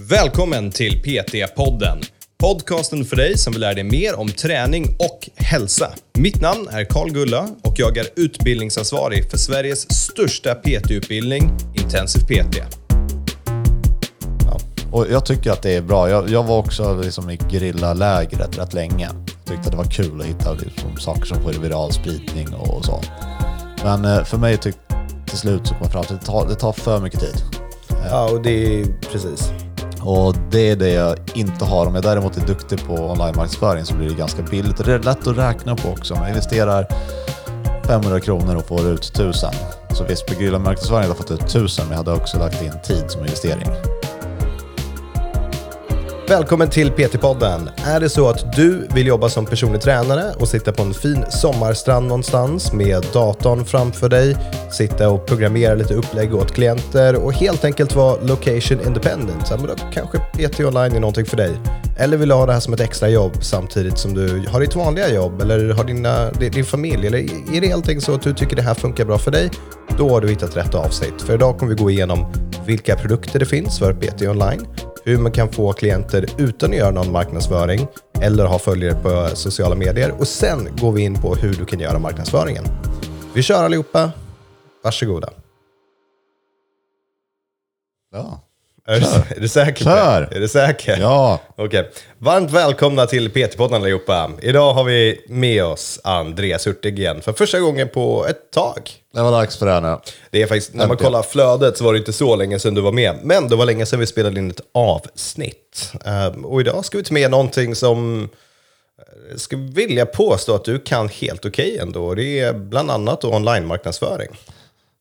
Välkommen till PT-podden. Podcasten för dig som vill lära dig mer om träning och hälsa. Mitt namn är Karl Gulla och jag är utbildningsansvarig för Sveriges största PT-utbildning, Intensiv PT. Och jag tycker att det är bra. Jag, jag var också liksom i grillalägret rätt länge. Tyckte att det var kul att hitta liksom saker som får viral spridning och så. Men eh, för mig tyck, till slut så kom jag fram till att det tar, det tar för mycket tid. Ja, och det är precis. Och det är det jag inte har. Om jag däremot är duktig på online-marknadsföring så blir det ganska billigt. Det är lätt att räkna på också. Om jag investerar 500 kronor och får ut 1000. Så visst, på Grilla-marknadsföring hade jag fått ut 1000 men jag hade också lagt in tid som investering. Välkommen till PT-podden. Är det så att du vill jobba som personlig tränare och sitta på en fin sommarstrand någonstans med datorn framför dig, sitta och programmera lite upplägg åt klienter och helt enkelt vara location independent, ja, men då kanske PT online är någonting för dig. Eller vill du ha det här som ett extra jobb samtidigt som du har ditt vanliga jobb eller har dina, din familj eller är det helt enkelt så att du tycker det här funkar bra för dig, då har du hittat rätt avsnitt. För idag kommer vi gå igenom vilka produkter det finns för PT online, hur man kan få klienter utan att göra någon marknadsföring eller ha följare på sociala medier. Och sen går vi in på hur du kan göra marknadsföringen. Vi kör allihopa. Varsågoda. Ja. Är du, är du säker? på Kör. Är du säker? Ja. Okej. Varmt välkomna till PT-podden allihopa. Idag har vi med oss Andreas Hurtig igen för första gången på ett tag. Det var dags för det här nu. Det är faktiskt, när man Äntligen. kollar flödet så var det inte så länge sedan du var med. Men det var länge sedan vi spelade in ett avsnitt. Ehm, och idag ska vi ta med någonting som eh, jag skulle vilja påstå att du kan helt okej ändå. Det är bland annat då online-marknadsföring.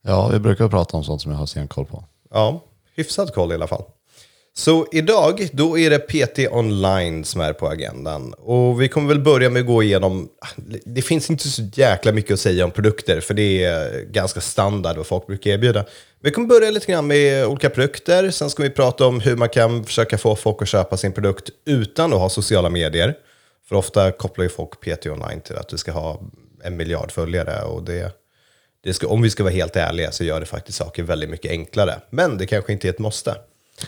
Ja, vi brukar prata om sånt som jag har stenkoll på. Ja, hyfsad koll i alla fall. Så idag, då är det PT online som är på agendan. Och vi kommer väl börja med att gå igenom, ah, det finns inte så jäkla mycket att säga om produkter, för det är ganska standard vad folk brukar erbjuda. Vi kommer börja lite grann med olika produkter, sen ska vi prata om hur man kan försöka få folk att köpa sin produkt utan att ha sociala medier. För ofta kopplar ju folk PT online till att du ska ha en miljard följare och det, det ska, om vi ska vara helt ärliga så gör det faktiskt saker väldigt mycket enklare. Men det kanske inte är ett måste.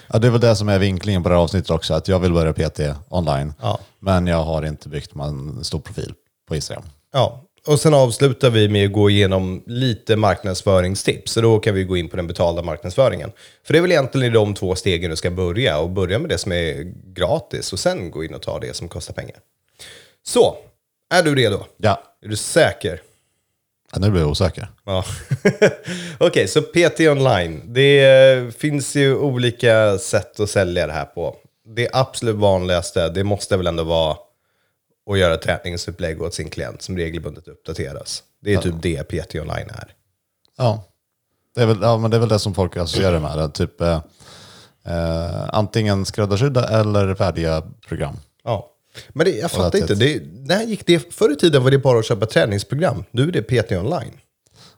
Ja, det är väl det som är vinklingen på det här avsnittet också, att jag vill börja PT online. Ja. Men jag har inte byggt en stor profil på Instagram. Ja, och sen avslutar vi med att gå igenom lite marknadsföringstips. Så då kan vi gå in på den betalda marknadsföringen. För det är väl egentligen i de två stegen du ska börja. Och börja med det som är gratis och sen gå in och ta det som kostar pengar. Så, är du redo? Ja, Är du säker? Ja nu blir jag osäker. Ja. Okej, så PT online. Det finns ju olika sätt att sälja det här på. Det absolut vanligaste, det måste väl ändå vara att göra träningsupplägg åt sin klient som regelbundet uppdateras. Det är typ det PT online är. Ja, det är väl, ja men det, är väl det som folk associerar med. det, Typ eh, eh, antingen skräddarsydda eller färdiga program. Men det, jag fattar inte, det, när gick det? Förr i tiden var det bara att köpa träningsprogram. Nu är det PT online.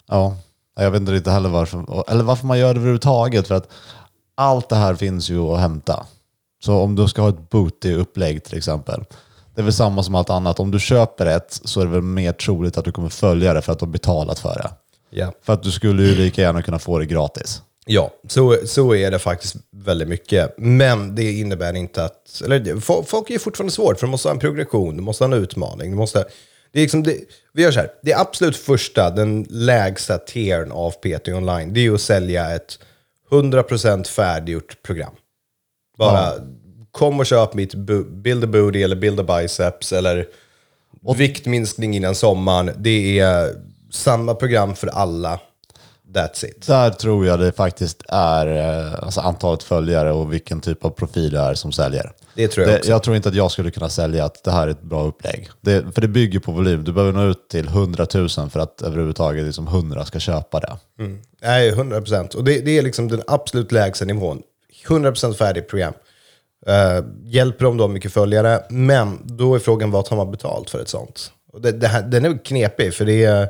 Ja, jag vet inte heller varför, eller varför man gör det överhuvudtaget. För att allt det här finns ju att hämta. Så om du ska ha ett booty-upplägg till exempel. Det är väl samma som allt annat. Om du köper ett så är det väl mer troligt att du kommer följa det för att du har betalat för det. Ja. För att du skulle ju lika gärna kunna få det gratis. Ja, så, så är det faktiskt väldigt mycket. Men det innebär inte att... Eller, folk är ju fortfarande svårt, för du måste ha en progression, du måste ha en utmaning. Du måste, det är liksom det, vi gör så här, det absolut första, den lägsta tiern av PT online, det är att sälja ett 100% färdiggjort program. Bara kom och köp mitt bu- Build a Booty eller Build a Biceps eller viktminskning innan sommaren. Det är samma program för alla. That's it. Där tror jag det faktiskt är eh, alltså antalet följare och vilken typ av profil det är som säljer. Det tror jag det, också. Jag tror inte att jag skulle kunna sälja att det här är ett bra upplägg. Det, för det bygger på volym. Du behöver nå ut till 100 000 för att överhuvudtaget liksom 100 ska köpa det. Nej, 100 procent. Och det, det är liksom den absolut lägsta nivån. 100 procent färdigt program. Uh, hjälper om du har mycket följare, men då är frågan vad tar man betalt för ett sånt? Och det, det här, den är knepig, för det är...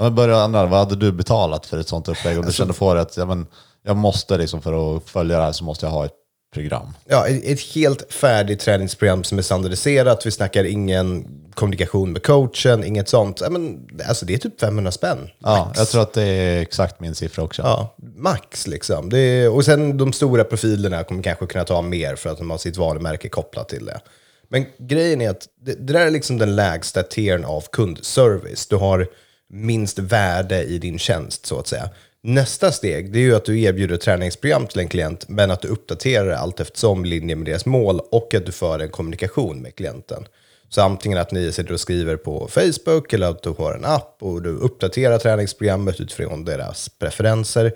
Ja, men börja andra, vad hade du betalat för ett sånt upplägg? Alltså- Om du kände på dig att ja, men, jag måste liksom för att följa det här så måste jag ha ett program. Ja, ett helt färdigt träningsprogram som är standardiserat. Vi snackar ingen kommunikation med coachen, inget sånt. Ja, men, alltså det är typ 500 spänn. Ja, jag tror att det är exakt min siffra också. Ja, max liksom. Är, och sen de stora profilerna kommer kanske kunna ta mer för att de har sitt varumärke kopplat till det. Men grejen är att det, det där är liksom den lägsta tiern av kundservice. Du har minst värde i din tjänst så att säga. Nästa steg det är ju att du erbjuder träningsprogram till en klient men att du uppdaterar det allt eftersom linje med deras mål och att du för en kommunikation med klienten. Så antingen att ni sitter och skriver på Facebook eller att du har en app och du uppdaterar träningsprogrammet utifrån deras preferenser.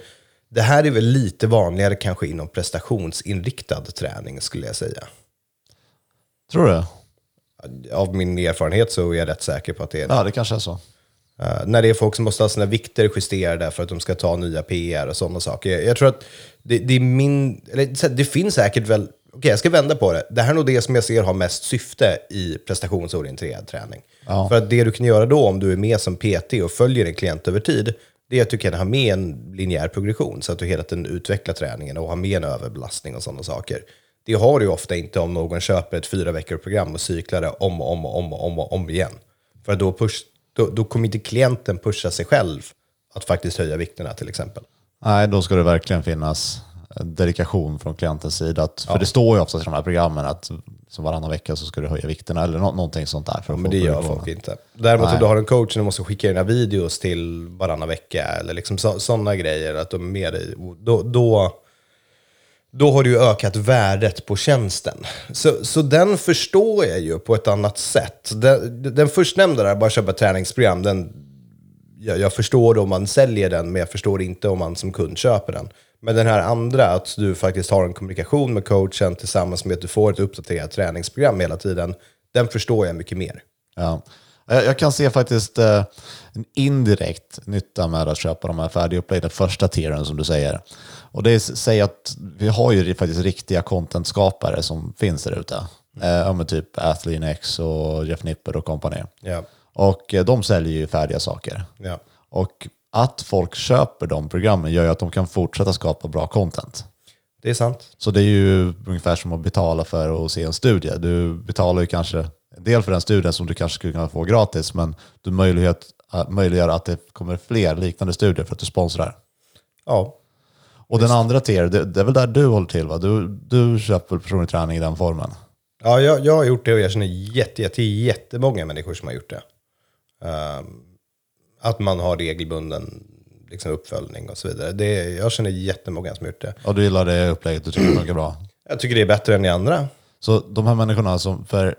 Det här är väl lite vanligare kanske inom prestationsinriktad träning skulle jag säga. Tror du? Av min erfarenhet så är jag rätt säker på att det är det. Ja, det kanske är så. Uh, när det är folk som måste ha sina vikter justerade för att de ska ta nya PR och sådana saker. Jag, jag tror att det, det, är min, eller, det finns säkert väl, okej jag ska vända på det. Det här är nog det som jag ser har mest syfte i prestationsorienterad träning. Ja. För att det du kan göra då om du är med som PT och följer en klient över tid, det är att du kan ha med en linjär progression så att du hela tiden utvecklar träningen och har med en överbelastning och sådana saker. Det har du ju ofta inte om någon köper ett fyra veckor program och cyklar det om och om och om och om, och om igen. För då, push, då, då kommer inte klienten pusha sig själv att faktiskt höja vikterna till exempel. Nej, då ska det verkligen finnas dedikation från klientens sida. Att, för det står ju ofta i de här programmen att som varannan vecka så ska du höja vikterna eller nå någonting sånt där. För att Men det gör folk inte. Däremot Nej. om du har en coach och du måste skicka dina videos till varannan vecka eller liksom sådana grejer, att de är med dig, då, då, då har du ju ökat värdet på tjänsten. Så, så den förstår jag ju på ett annat sätt. Den, den förstnämnda där, bara köpa träningsprogram, den, jag, jag förstår om man säljer den, men jag förstår inte om man som kund köper den. Men den här andra, att du faktiskt har en kommunikation med coachen tillsammans med att du får ett uppdaterat träningsprogram hela tiden, den förstår jag mycket mer. Ja. Jag jag kan se faktiskt eh, en indirekt nytta med att köpa de här färdigupplagda första tieren som du säger. Och det är, säg att vi har ju faktiskt riktiga contentskapare som finns där ute. Eh, men typ Athlean X och Jeff Nipper och kompani. Ja, Och eh, de säljer ju färdiga saker. ja. Och att folk köper de programmen gör ju att de kan fortsätta skapa bra content. Det är sant. Så det är ju ungefär som att betala för att se en studie. Du betalar ju kanske en del för den studien som du kanske skulle kunna få gratis, men du möjliggör, äh, möjliggör att det kommer fler liknande studier för att du sponsrar. Ja, Och den andra tier, det, det är väl där du håller till va? Du, du köper personlig träning i den formen. ja jag, jag har gjort det och jag känner jätte, jätte, jättemånga människor som har gjort det. Ehm, att man har regelbunden liksom, uppföljning och så vidare. Det, jag känner jättemånga som har gjort det. Och du gillar det upplägget, du tycker det funkar bra. Jag tycker det är bättre än i andra. Så de här människorna som, för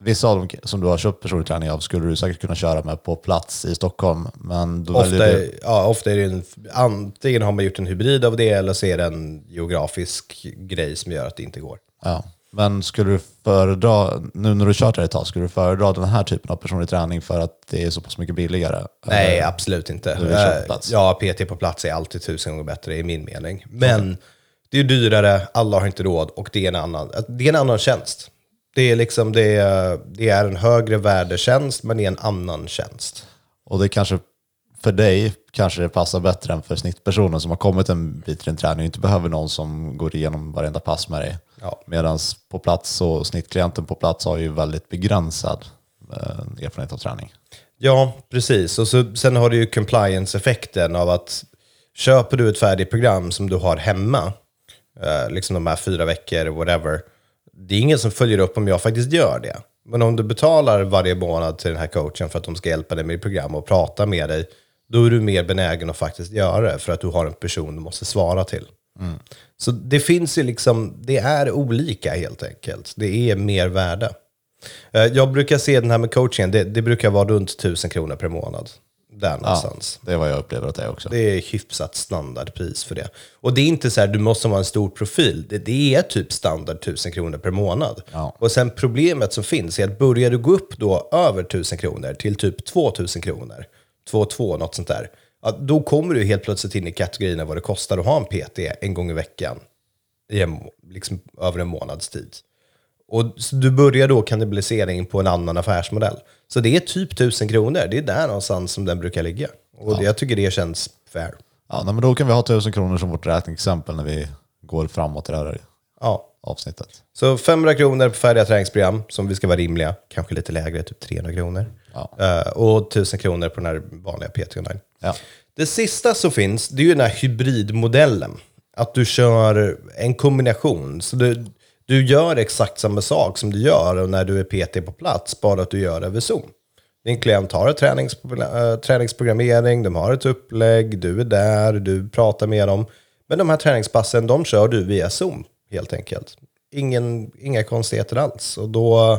vissa av dem som du har köpt personlig träning av skulle du säkert kunna köra med på plats i Stockholm. Men då Ofta, väljer du, ja, ofta är det en, antingen har man gjort en hybrid av det eller så är det en geografisk grej som gör att det inte går. Ja. Men skulle du föredra, nu när du kört det här ett tag, skulle du föredra den här typen av personlig träning för att det är så pass mycket billigare? Nej, absolut inte. Du vill köpa Eh, plats? Ja, PT på plats är alltid tusen gånger bättre i min mening. Men det är dyrare, alla har inte råd och det är en annan, det är en annan tjänst. Det är, liksom, det, är, det är en högre värdetjänst, men det är en annan tjänst. Och det kanske, för dig kanske det passar bättre än för snittpersonen som har kommit en bit i din träning och inte behöver någon som går igenom varenda pass med dig. Ja. Medan på plats så snittklienten på plats har ju väldigt begränsad eh, erfarenhet av träning. Ja, precis. Och så, sen har du ju compliance-effekten av att köper du ett färdigt program som du har hemma, eh, liksom de här fyra veckor, whatever, det är ingen som följer upp om jag faktiskt gör det. Men om du betalar varje månad till den här coachen för att de ska hjälpa dig med ditt program och prata med dig, då är du mer benägen att faktiskt göra det för att du har en person du måste svara till. Så det finns ju liksom, det är olika helt enkelt. Det är mer värde. Eh, Jag brukar se den här med coachingen, det, det brukar vara runt 1000 kronor per månad. Där någonstans. Det är vad jag upplever att det är också. Det är hyfsat standardpris för det. Och det är inte så här, du måste ha en stor profil. Det, det är typ standard 1000 kronor per månad. Ja. Och sen problemet som finns är att börjar du gå upp då över 1000 kronor till typ 2000 kronor, 2 något sånt där, ja, då kommer du helt plötsligt in i kategorin av vad det kostar att ha en PT en gång i veckan i en, må- liksom, över en månads tid. Och du börjar då kannibalisera in på en annan affärsmodell. Så det är typ 1000 kronor, det är där någonstans som den brukar ligga. Och det, jag tycker det känns fair. Ja, men då kan vi ha tusen kronor som vårt räkneexempel när vi går framåt i det här. Ja, avsnittet. Så 500 kronor på färdiga träningsprogram, som vi ska vara rimliga. Kanske lite lägre, typ 300 kronor. Eh, och 1000 kronor på den här vanliga PT online. Ja. Det sista som finns, det är ju den här hybridmodellen. Att du kör en kombination. Så du, du gör exakt samma sak som du gör när du är PT på plats, bara att du gör det över Zoom. Din klient har ett tränings, eh, träningsprogrammering, de har ett upplägg, du är där, du pratar med dem. Men de här träningspassen, de kör du via Zoom, helt enkelt. Ingen, inga konstigheter alls. Och då,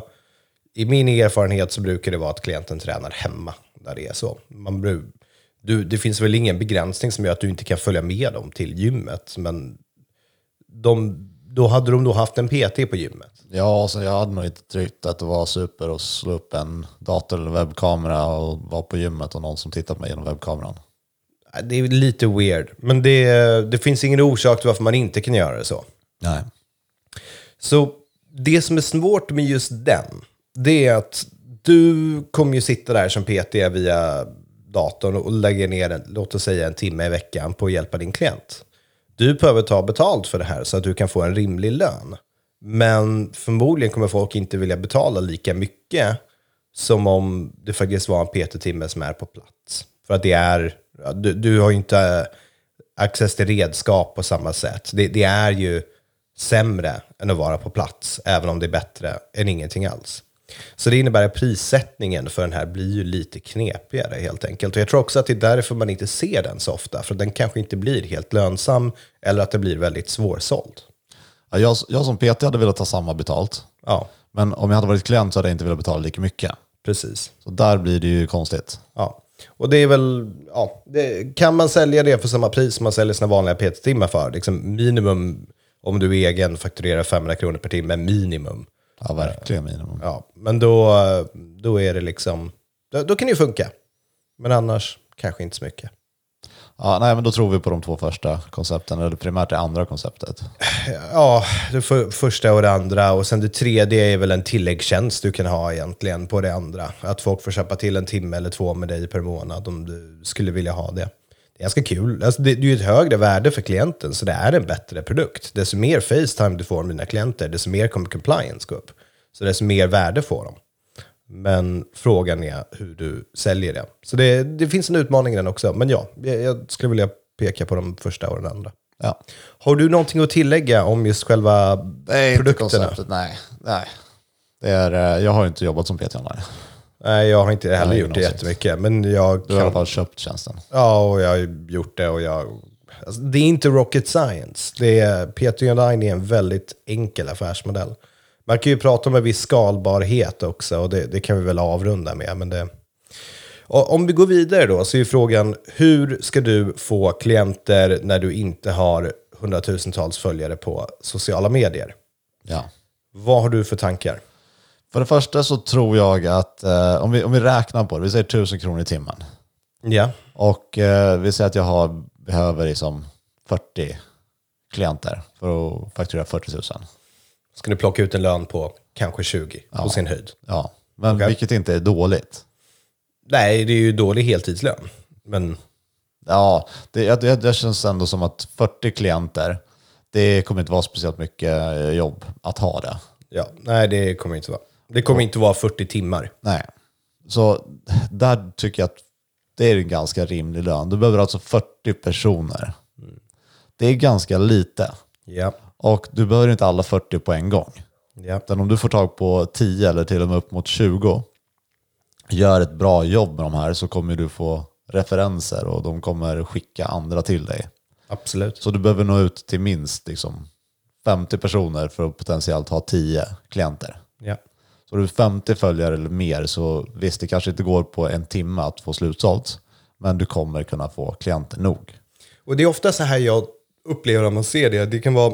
i min erfarenhet så brukar det vara att klienten tränar hemma, när det är så. Man du, det finns väl ingen begränsning som gör att du inte kan följa med dem till gymmet, men de, då hade de då haft en PT på gymmet. Ja, så jag hade nog inte tyckt att det var super att slå upp en dator eller webbkamera och vara på gymmet och någon som tittar på mig genom webbkameran. Det är lite weird, men det, det finns ingen orsak till varför man inte kan göra det så. Nej. Så det som är svårt med just den, det är att du kommer ju sitta där som PT via datorn och lägga ner, låt oss säga en timme i veckan på att hjälpa din klient. Du behöver ta betalt för det här så att du kan få en rimlig lön. Men förmodligen kommer folk inte vilja betala lika mycket som om det faktiskt var en PT-timme som är på plats. För att det är, du, du har ju inte access till redskap på samma sätt. Det, det är ju sämre än att vara på plats, även om det är bättre än ingenting alls. Så det innebär att prissättningen för den här blir ju lite knepigare helt enkelt. Och jag tror också att det är därför man inte ser den så ofta, för den kanske inte blir helt lönsam eller att det blir väldigt svårsåld. Ja, jag, jag som PT hade velat ta samma betalt. Ja, Men om jag hade varit klient så hade jag inte velat betala lika mycket. precis. Så där blir det ju konstigt. Ja. Och det är väl, ja, det, kan man sälja det för samma pris som man säljer sina vanliga PT-timmar för? Liksom minimum, om du är egen, fakturerar 500 kronor per timme, minimum. Ja, verkligen minimum. Ja, men då, då är det liksom, då, då kan det ju funka. Men annars kanske inte så mycket. Ja, nej, men då tror vi på de två första koncepten, eller primärt det andra konceptet. Ja, det för, första och det andra. Och sen det tredje är väl en tilläggstjänst du kan ha egentligen på det andra. Att folk får köpa till en timme eller två med dig per månad om du skulle vilja ha det. Det är ganska kul. Alltså det, det är ju ett högre värde för klienten, så det är en bättre produkt. Desto mer Facetime du får med dina klienter, desto mer kommer compliance gå upp. Så desto mer värde får de. Men frågan är hur du säljer det. Så det, det finns en utmaning i den också. Men ja, jag, jag skulle vilja peka på de första och den andra. Ja. Har du någonting att tillägga om just själva produkterna? Nej, nej. Det är, eh, jag har inte jobbat som PT online. Nej, jag har inte heller gjort det jättemycket. Men jag Du har i alla fall köpt tjänsten. Ja, och jag har gjort det och jag... Alltså, det är inte rocket science. Det är, PT Online är en väldigt enkel affärsmodell. Man kan ju prata om en viss skalbarhet också och det, det kan vi väl avrunda med. Men det... om vi går vidare då så är frågan hur ska du få klienter när du inte har hundratusentals följare på sociala medier? Ja. Vad har du för tankar? För det första så tror jag att eh, om, vi, om vi räknar på det, vi säger 1000 kronor i timmen. Ja, Och eh, vi säger att jag har, behöver liksom 40 klienter för att fakturera 40 000. ska du plocka ut en lön på kanske 20 på sin höjd. Ja, men Okej. vilket inte är dåligt. Nej, det är ju dålig heltidslön. Men Ja, det, det, det känns ändå som att 40 klienter, det kommer inte vara speciellt mycket jobb att ha det. ja, nej, det kommer inte vara. Det kommer inte vara 40 timmar. Nej. Så där tycker jag att det är en ganska rimlig lön. Du behöver alltså 40 personer. Det är ganska lite. Ja, Och du behöver inte alla 40 på en gång. ja, Utan om du får tag på 10 eller till och med upp mot 20, gör ett bra jobb med de här så kommer du få referenser och de kommer skicka andra till dig. absolut. Så du behöver nå ut till minst liksom, 50 personer för att potentiellt ha 10 klienter. Ja, Så du 50 följare eller mer så visst, det kanske inte går på en timme att få slutsålt, men du kommer kunna få klienter nog. och det är ofta så här jag upplever när man ser det. Det kan vara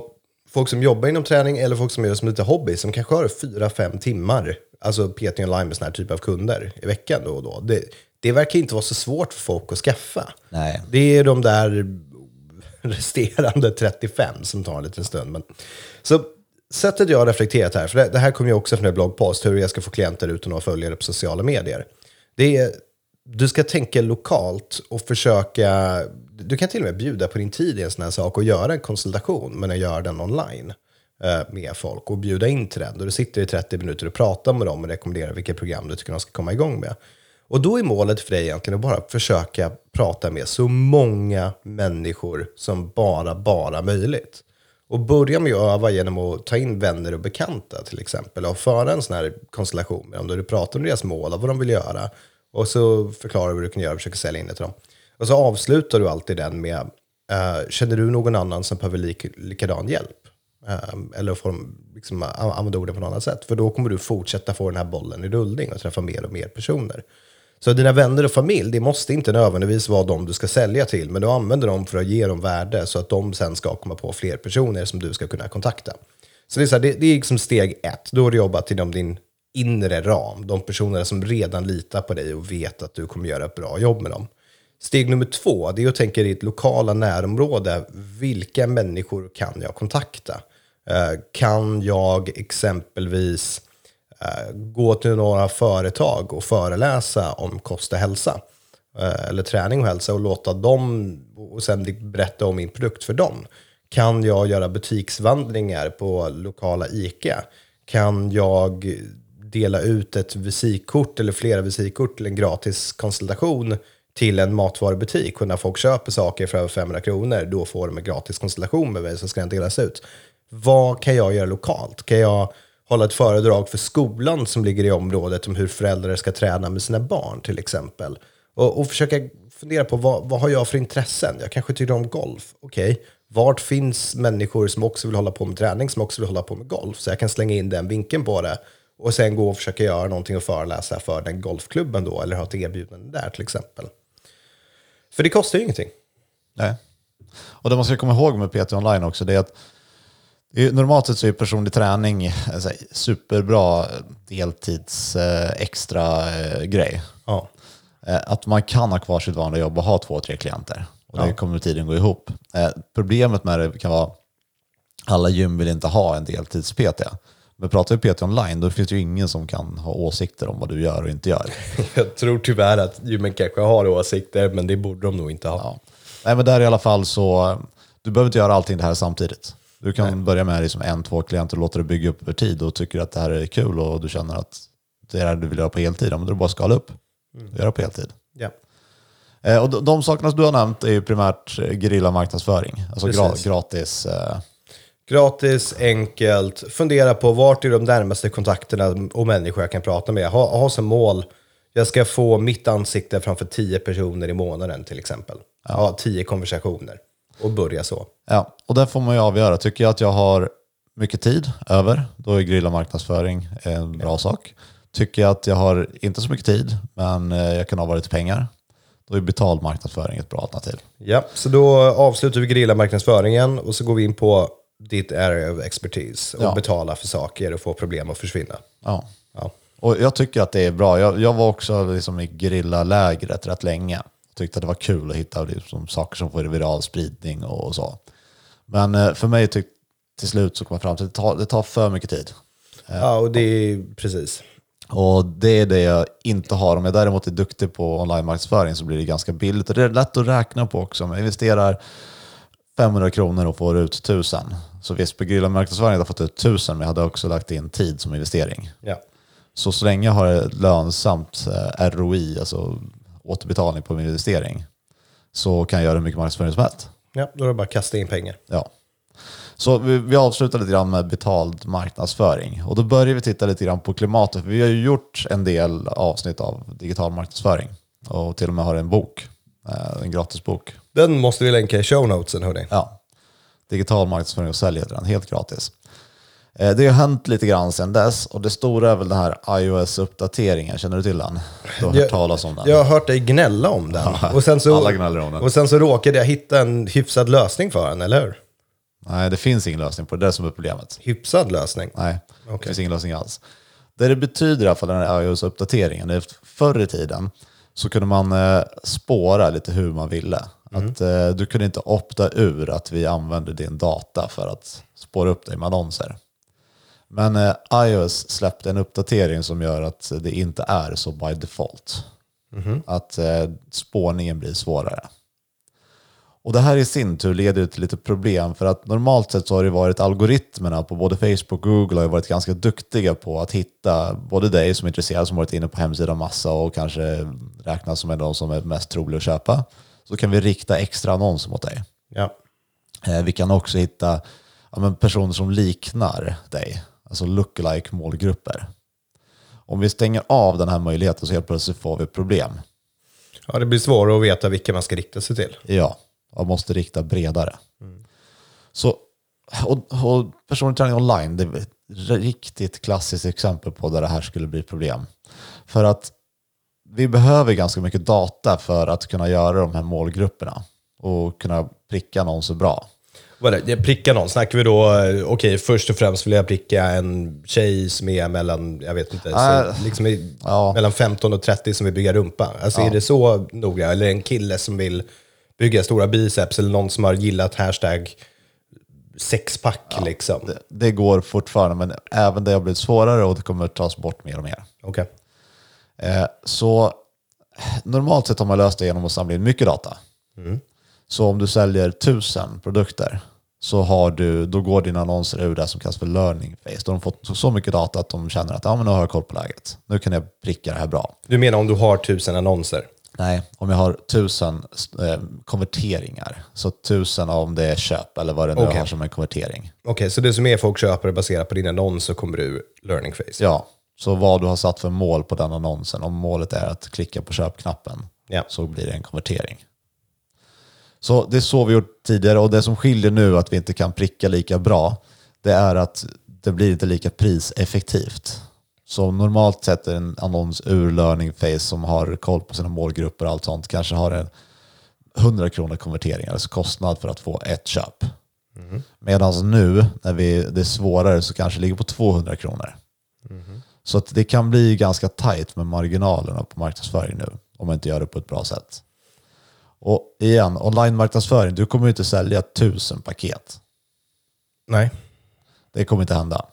folk som jobbar inom träning eller folk som gör det som lite hobby som kanske har 4-5 timmar, alltså PT online med sån här typ av kunder i veckan då och då. Det, det verkar inte vara så svårt för folk att skaffa. Nej. Det är de där resterande 35 som tar en liten stund. Men, så sättet jag har reflekterat här, för det, det här kommer ju också från en bloggpost, hur jag ska få klienter utan att följa det på sociala medier. Det är, du ska tänka lokalt och försöka, du kan till och med bjuda på din tid i en sån här sak och göra en konsultation, men att göra den online. Eh, med folk och bjuda in till den. Då du sitter i 30 minuter och pratar med dem och rekommenderar vilka program du tycker de ska komma igång med. Och då är målet för dig egentligen att bara försöka prata med så många människor som bara, bara möjligt. Och börja med att öva genom att ta in vänner och bekanta till exempel och föra en sån här konstellation med dem där du pratar om deras mål och vad de vill göra. Och så förklarar du vad du kan göra och försöker sälja in det till dem. Och så avslutar du alltid den med, uh, känner du någon annan som behöver lik, likadan hjälp? Eh, eller får de liksom, använda orden på något annat sätt. För då kommer du fortsätta få den här bollen i rullning och träffa mer och mer personer. Så dina vänner och familj, det måste inte nödvändigtvis vara de du ska sälja till, men du använder dem för att ge dem värde så att de sen ska komma på fler personer som du ska kunna kontakta. Så det är, så här, det, det är liksom steg ett. Då har du jobbat inom din inre ram. De personer som redan litar på dig och vet att du kommer göra ett bra jobb med dem. Steg nummer två, det är att tänka i ditt lokala närområde. Vilka människor kan jag kontakta? Eh, kan jag exempelvis eh, Eh, gå till några företag och föreläsa om kost och hälsa? Eh, eller träning och hälsa och låta dem och sen berätta om min produkt för dem? Kan jag göra butiksvandringar på lokala ICA? Kan jag dela ut ett visitkort eller flera visitkort till en gratis konsultation till en matvarubutik och när folk köper saker för över 500 kronor då får de en gratis konsultation med mig som ska delas ut. Vad kan jag göra lokalt? Kan jag hålla ett föredrag för skolan som ligger i området om hur föräldrar ska träna med sina barn till exempel? Och, och försöka fundera på vad, vad har jag för intressen? Jag kanske tycker om golf. Okej, vart finns människor som också vill hålla på med träning, som också vill hålla på med golf? Så jag kan slänga in den vinkeln på det och sen gå och försöka göra någonting och föreläsa för den golfklubben då, eller ha ett erbjudande där till exempel. För det kostar ju ingenting. Nej. Och det man ska komma ihåg med PT online också, det är att normalt sett så är personlig träning en här superbra deltids eh, extra eh, grej. Ja. Eh, att man kan ha kvar sitt vanliga jobb och ha två, tre klienter. Och det kommer med tiden gå ihop. Eh, problemet med det kan vara alla gym vill inte ha en deltids-PT. Men pratar vi PT online, då finns det ju ingen som kan ha åsikter om vad du gör och inte gör. Jag tror tyvärr att gymmen kanske har åsikter, men det borde de nog inte ha. Ja. Nej, men där i alla fall så, du behöver inte göra allting det här samtidigt. Du kan börja med liksom en, två klienter och låta det bygga upp över tid och tycker att det här är kul och du känner att det är det du vill göra på heltid, ja, men då är det bara att skala upp och göra på heltid. Ja. Eh, och de, de sakerna som du har nämnt är ju primärt eh, gerilla marknadsföring, alltså gra, gratis. Eh, Gratis, enkelt, fundera på vart är de närmaste kontakterna och människor jag kan prata med. Ha, ha som mål, jag ska få mitt ansikte framför tio personer i månaden till exempel. Ha tio konversationer och börja så. ja, och där får man ju avgöra. Tycker jag att jag har mycket tid över, då är gerilla marknadsföring en bra sak. Tycker jag att jag har inte så mycket tid, men eh, jag kan ha lite pengar, då är betald marknadsföring ett bra alternativ. Ja, så då avslutar vi gerillamarknadsföringen och så går vi in på ditt area of expertise och Ja. betala för saker och få problem att försvinna. Ja. Ja. Och jag tycker att det är bra. Jag, jag var också liksom i gerillalägret rätt länge. Tyckte att det var kul att hitta liksom saker som får viral spridning och så. Men eh, för mig tyck, till slut så kom jag fram till att det tar, det tar för mycket tid. ja, och det är precis. Och det är det jag inte har. Om jag däremot är duktig på online-marknadsföring så blir det ganska billigt. Och det är lätt att räkna på också. Om jag investerar 500 kronor och får ut 1000. Så visst, på gerillamarknadsföring hade jag fått ut 1000 men jag hade också lagt in tid som investering. Ja. Så så länge jag har ett lönsamt eh, ROI, alltså återbetalning på min investering, så kan jag göra hur mycket marknadsföring som helst. ja, då är det bara att kasta in pengar. Ja. Så vi, vi avslutar lite grann med betald marknadsföring. Och då börjar vi titta lite grann på klimatet. För vi har ju gjort en del avsnitt av digital marknadsföring. Och till och med har en bok, eh, en gratisbok. Den måste vi länka i show notesen hörni. Ja. Digital marknadsföring och sälj heter den, helt gratis. Eh, Det har hänt lite grann sedan dess och det stora är väl den här iOS-uppdateringen. Känner du till den? Du har hört talas om den? Jag har hört dig gnälla om den. och, sen så, alla gnäller om den. och sen så råkade jag hitta en hyfsad lösning för den, eller hur? Nej, det finns ingen lösning på det. Det är det som är problemet. Hyfsad lösning. Nej, det Okej. finns ingen lösning alls. Det det betyder i alla fall, den här iOS-uppdateringen, det förr i tiden så kunde man eh, spåra lite hur man ville. Att eh, Du kunde inte opta ur att vi använder din data för att spåra upp dig med annonser. Men eh, iOS släppte en uppdatering som gör att det inte är så by default. Att eh, spårningen blir svårare. Och det här i sin tur leder till lite problem för att normalt sett så har det varit algoritmerna på både Facebook och Google har varit ganska duktiga på att hitta både dig som är intresserad som varit inne på hemsidan massa och kanske räknas som en av de som är mest troliga att köpa. Så kan vi rikta extra annonser mot dig. Ja. Eh, Vi kan också hitta ja, personer som liknar dig, alltså lookalike målgrupper. Om vi stänger av den här möjligheten så helt plötsligt får vi problem. ja, det blir svårare att veta vilka man ska rikta sig till. Ja, man måste rikta bredare. Så, och, och personlig träning online, det är ett riktigt klassiskt exempel på där det här skulle bli problem. För att vi behöver ganska mycket data för att kunna göra de här målgrupperna och kunna pricka någon så bra. Vad är det? Pricka någon, snackar vi då, eh, okej, först och främst vill jag pricka en tjej som är mellan, jag vet inte, Äh, så, liksom i, ja. mellan 15 och 30 som vill bygga rumpa. Alltså är det så noga? Eller en kille som vill bygga stora biceps eller någon som har gillat hashtag sexpack liksom? Det, det går fortfarande, men även det har blivit svårare och det kommer att tas bort mer och mer. Okej. Eh, så normalt sett har man löst det genom att samla in mycket data. Så om du säljer tusen produkter så har du, då går dina annonser ur det som kallas för learning phase. Då har de fått så, mycket data att de känner att ja, men nu har jag koll på läget. Nu kan jag pricka det här bra. Du menar om du har tusen annonser? Nej, om jag har tusen eh, konverteringar, så tusen om det är köp eller vad det nu Okej. har som en konvertering. Okej, så det som är folk köper är baserat på din annons så kommer du learning phase? Ja, så vad du har satt för mål på den annonsen. Om målet är att klicka på köpknappen Ja. så blir det en konvertering. Så det är så vi gjort tidigare och det som skiljer nu att vi inte kan pricka lika bra det är att det blir inte lika priseffektivt. Så normalt sett är en annons ur learning phase som har koll på sina målgrupper och allt sånt kanske har en 100 kronor konvertering, alltså kostnad för att få ett köp. Medan nu, när vi, det är svårare, så kanske det ligger på 200 kronor. Så att det kan bli ganska tajt med marginalerna på marknadsföring nu, om man inte gör det på ett bra sätt. Och igen, online-marknadsföring, du kommer ju inte sälja tusen paket. Nej. Det kommer inte hända.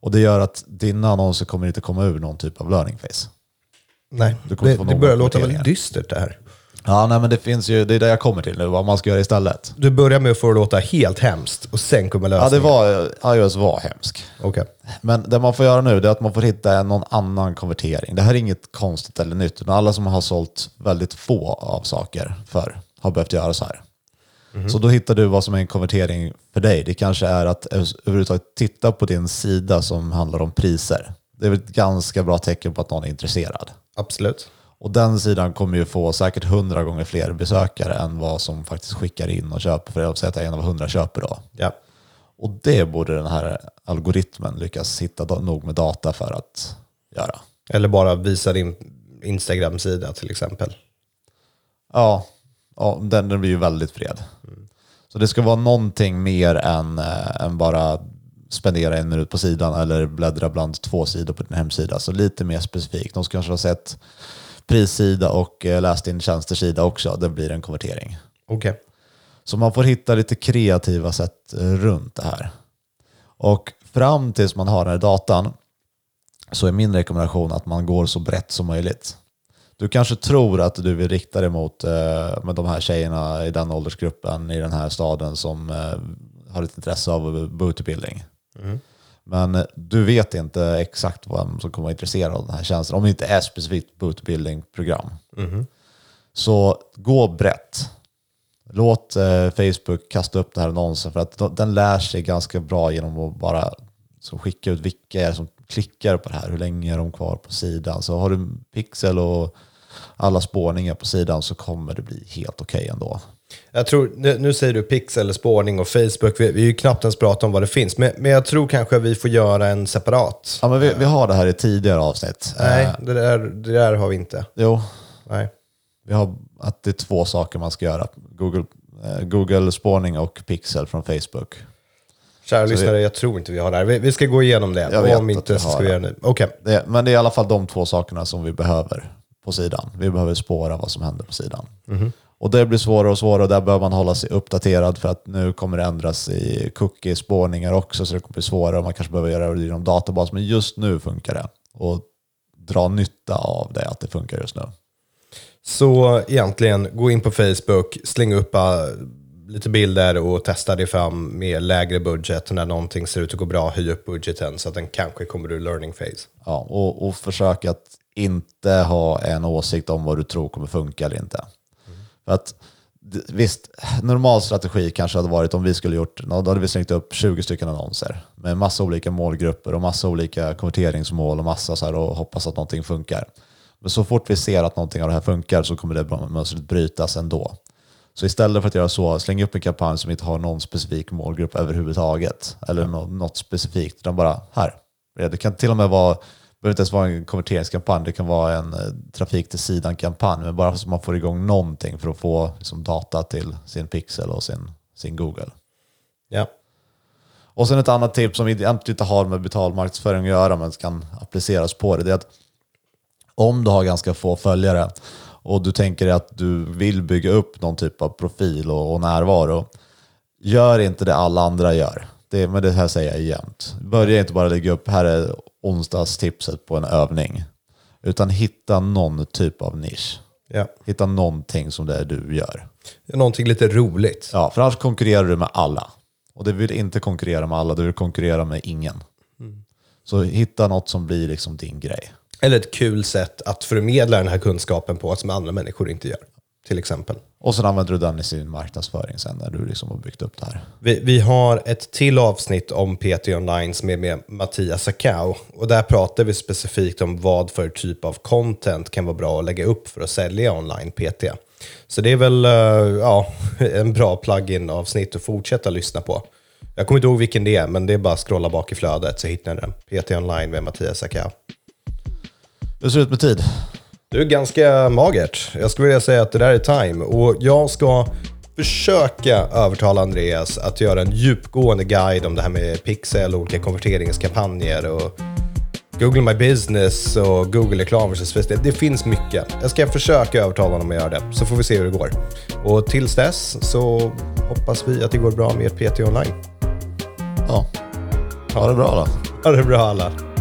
Och det gör att dina annonser kommer inte komma ur någon typ av learning phase. Nej, det, det börjar låta väldigt dystert det här. Ja, nej men det finns ju, det är det jag kommer till nu, vad man ska göra istället. Du börjar med att få det låta helt hemskt och sen kommer Ja, lösningen. det var, iOS var hemsk. Okej. Men det man får göra nu är att man får hitta någon annan konvertering. Det här är inget konstigt eller nytt. utan alla som har sålt väldigt få av saker för har behövt göra så här. Så då hittar du vad som är en konvertering för dig. Det kanske är att överhuvudtaget titta på din sida som handlar om priser. Det är väl ett ganska bra tecken på att någon är intresserad. Absolut. Och den sidan kommer ju få säkert hundra gånger fler besökare än vad som faktiskt skickar in och köper. För jag säger att en av hundra köper då. Ja. Och det borde den här algoritmen lyckas hitta nog med data för att göra. Eller bara visa din Instagram-sida till exempel. Ja, ja den, den blir ju väldigt bred. Så det ska vara någonting mer än, äh, än bara spendera en minut på sidan eller bläddra bland två sidor på din hemsida. Så lite mer specifikt. De ska kanske ha sett prissida och äh, läst din tjänstersida också. Det blir en konvertering. Okej. Så man får hitta lite kreativa sätt eh, runt det här. Och fram tills man har den här datan så är min rekommendation att man går så brett som möjligt. Du kanske tror att du vill rikta dig mot eh, med de här tjejerna i den åldersgruppen i den här staden som eh, har ett intresse av bootutbildning. Men eh, du vet inte exakt vem som kommer vara intresserad av den här tjänsten om det inte är specifikt bootbuilding-program. Så gå brett. Låt eh, Facebook kasta upp den här annonsen för att de- den lär sig ganska bra genom att bara så skicka ut vilka är som klickar på det här, hur länge är de kvar på sidan. Så har du pixel och alla spårningar på sidan så kommer det bli helt okej ändå. Jag tror, nu, nu säger du pixel, spårning och Facebook. Vi, vi är ju knappt ens pratat om vad det finns. Men, men jag tror kanske vi får göra en separat. Ja, men vi, vi har det här i tidigare avsnitt. Nej, Eh, det där, det där har vi inte. jo, Nej. vi har att det är två saker man ska göra. Google, eh, Google spårning och pixel från Facebook. Kära lyssnare, jag tror inte vi har det här. Vi, vi ska gå igenom det. Jag vet Om att inte vi så har ska vi det. göra det nu. Okej. Det, men det är i alla fall de två sakerna som vi behöver på sidan. Vi behöver spåra vad som händer på sidan. Och det blir svårare och svårare och där behöver man hålla sig uppdaterad för att nu kommer det ändras i cookie-spårningar också så det kommer bli svårare och man kanske behöver göra det genom databas. Men just nu funkar det. Och dra nytta av det, att det funkar just nu. Så egentligen, gå in på Facebook, släng upp uh, lite bilder och testa dig fram med lägre budget. När någonting ser ut att gå bra, höj upp budgeten så att den kanske kommer ur learning phase. Ja, och, och försök att inte ha en åsikt om vad du tror kommer funka eller inte. För att visst, normal strategi kanske hade varit om vi skulle gjort, då hade vi slängt upp 20 stycken annonser med massa olika målgrupper och massa olika konverteringsmål och massa så här och hoppas att någonting funkar. Men så fort vi ser att någonting av det här funkar så kommer det mönstret brytas ändå. Så istället för att göra så, släng upp en kampanj som inte har någon specifik målgrupp överhuvudtaget. Eller något specifikt, utan bara här. Det kan till och med vara, behöver inte ens vara en konverteringskampanj, det kan vara en eh, trafik till sidan-kampanj. Men bara så man får igång någonting för att få liksom, data till sin pixel och sin, sin Google. Ja. Och sen ett annat tips som egentligen inte har med betalmarknadsföring att göra men kan appliceras på det, det är att om du har ganska få följare och du tänker att du vill bygga upp någon typ av profil och, och närvaro, gör inte det alla andra gör. Det, men det här säger jag jämt. Börja inte bara lägga upp, här är onsdagstipset på en övning. Utan hitta någon typ av nisch. ja. Hitta någonting som det är du gör. Någonting lite roligt. Ja, för annars konkurrerar du med alla. Och du vill inte konkurrera med alla, du vill konkurrera med ingen. Så hitta något som blir liksom din grej. Eller ett kul sätt att förmedla den här kunskapen på som andra människor inte gör. Till exempel. Och sen använder du den i sin marknadsföring sen när du liksom har byggt upp det här. Vi, vi har ett till avsnitt om PT online som är med Mattias Sakau. Och där pratar vi specifikt om vad för typ av content kan vara bra att lägga upp för att sälja online PT. Så det är väl eh, ja, en bra plug-in avsnitt att fortsätta lyssna på. Jag kommer inte ihåg vilken det är, men det är bara att scrolla bak i flödet så hittar ni den. PT online med Mattias Sakau. Hur ser det ut med tid? Du är ganska magert. Jag skulle vilja säga att det där är time. Och jag ska försöka övertala Andreas att göra en djupgående guide om det här med pixel och olika konverteringskampanjer och Google My Business och versus Facebook. Det finns mycket. Jag ska försöka övertala honom att göra det, så får vi se hur det går. Och tills dess så hoppas vi att det går bra med PT online. Ja. Ha det bra då. Ha det bra alla.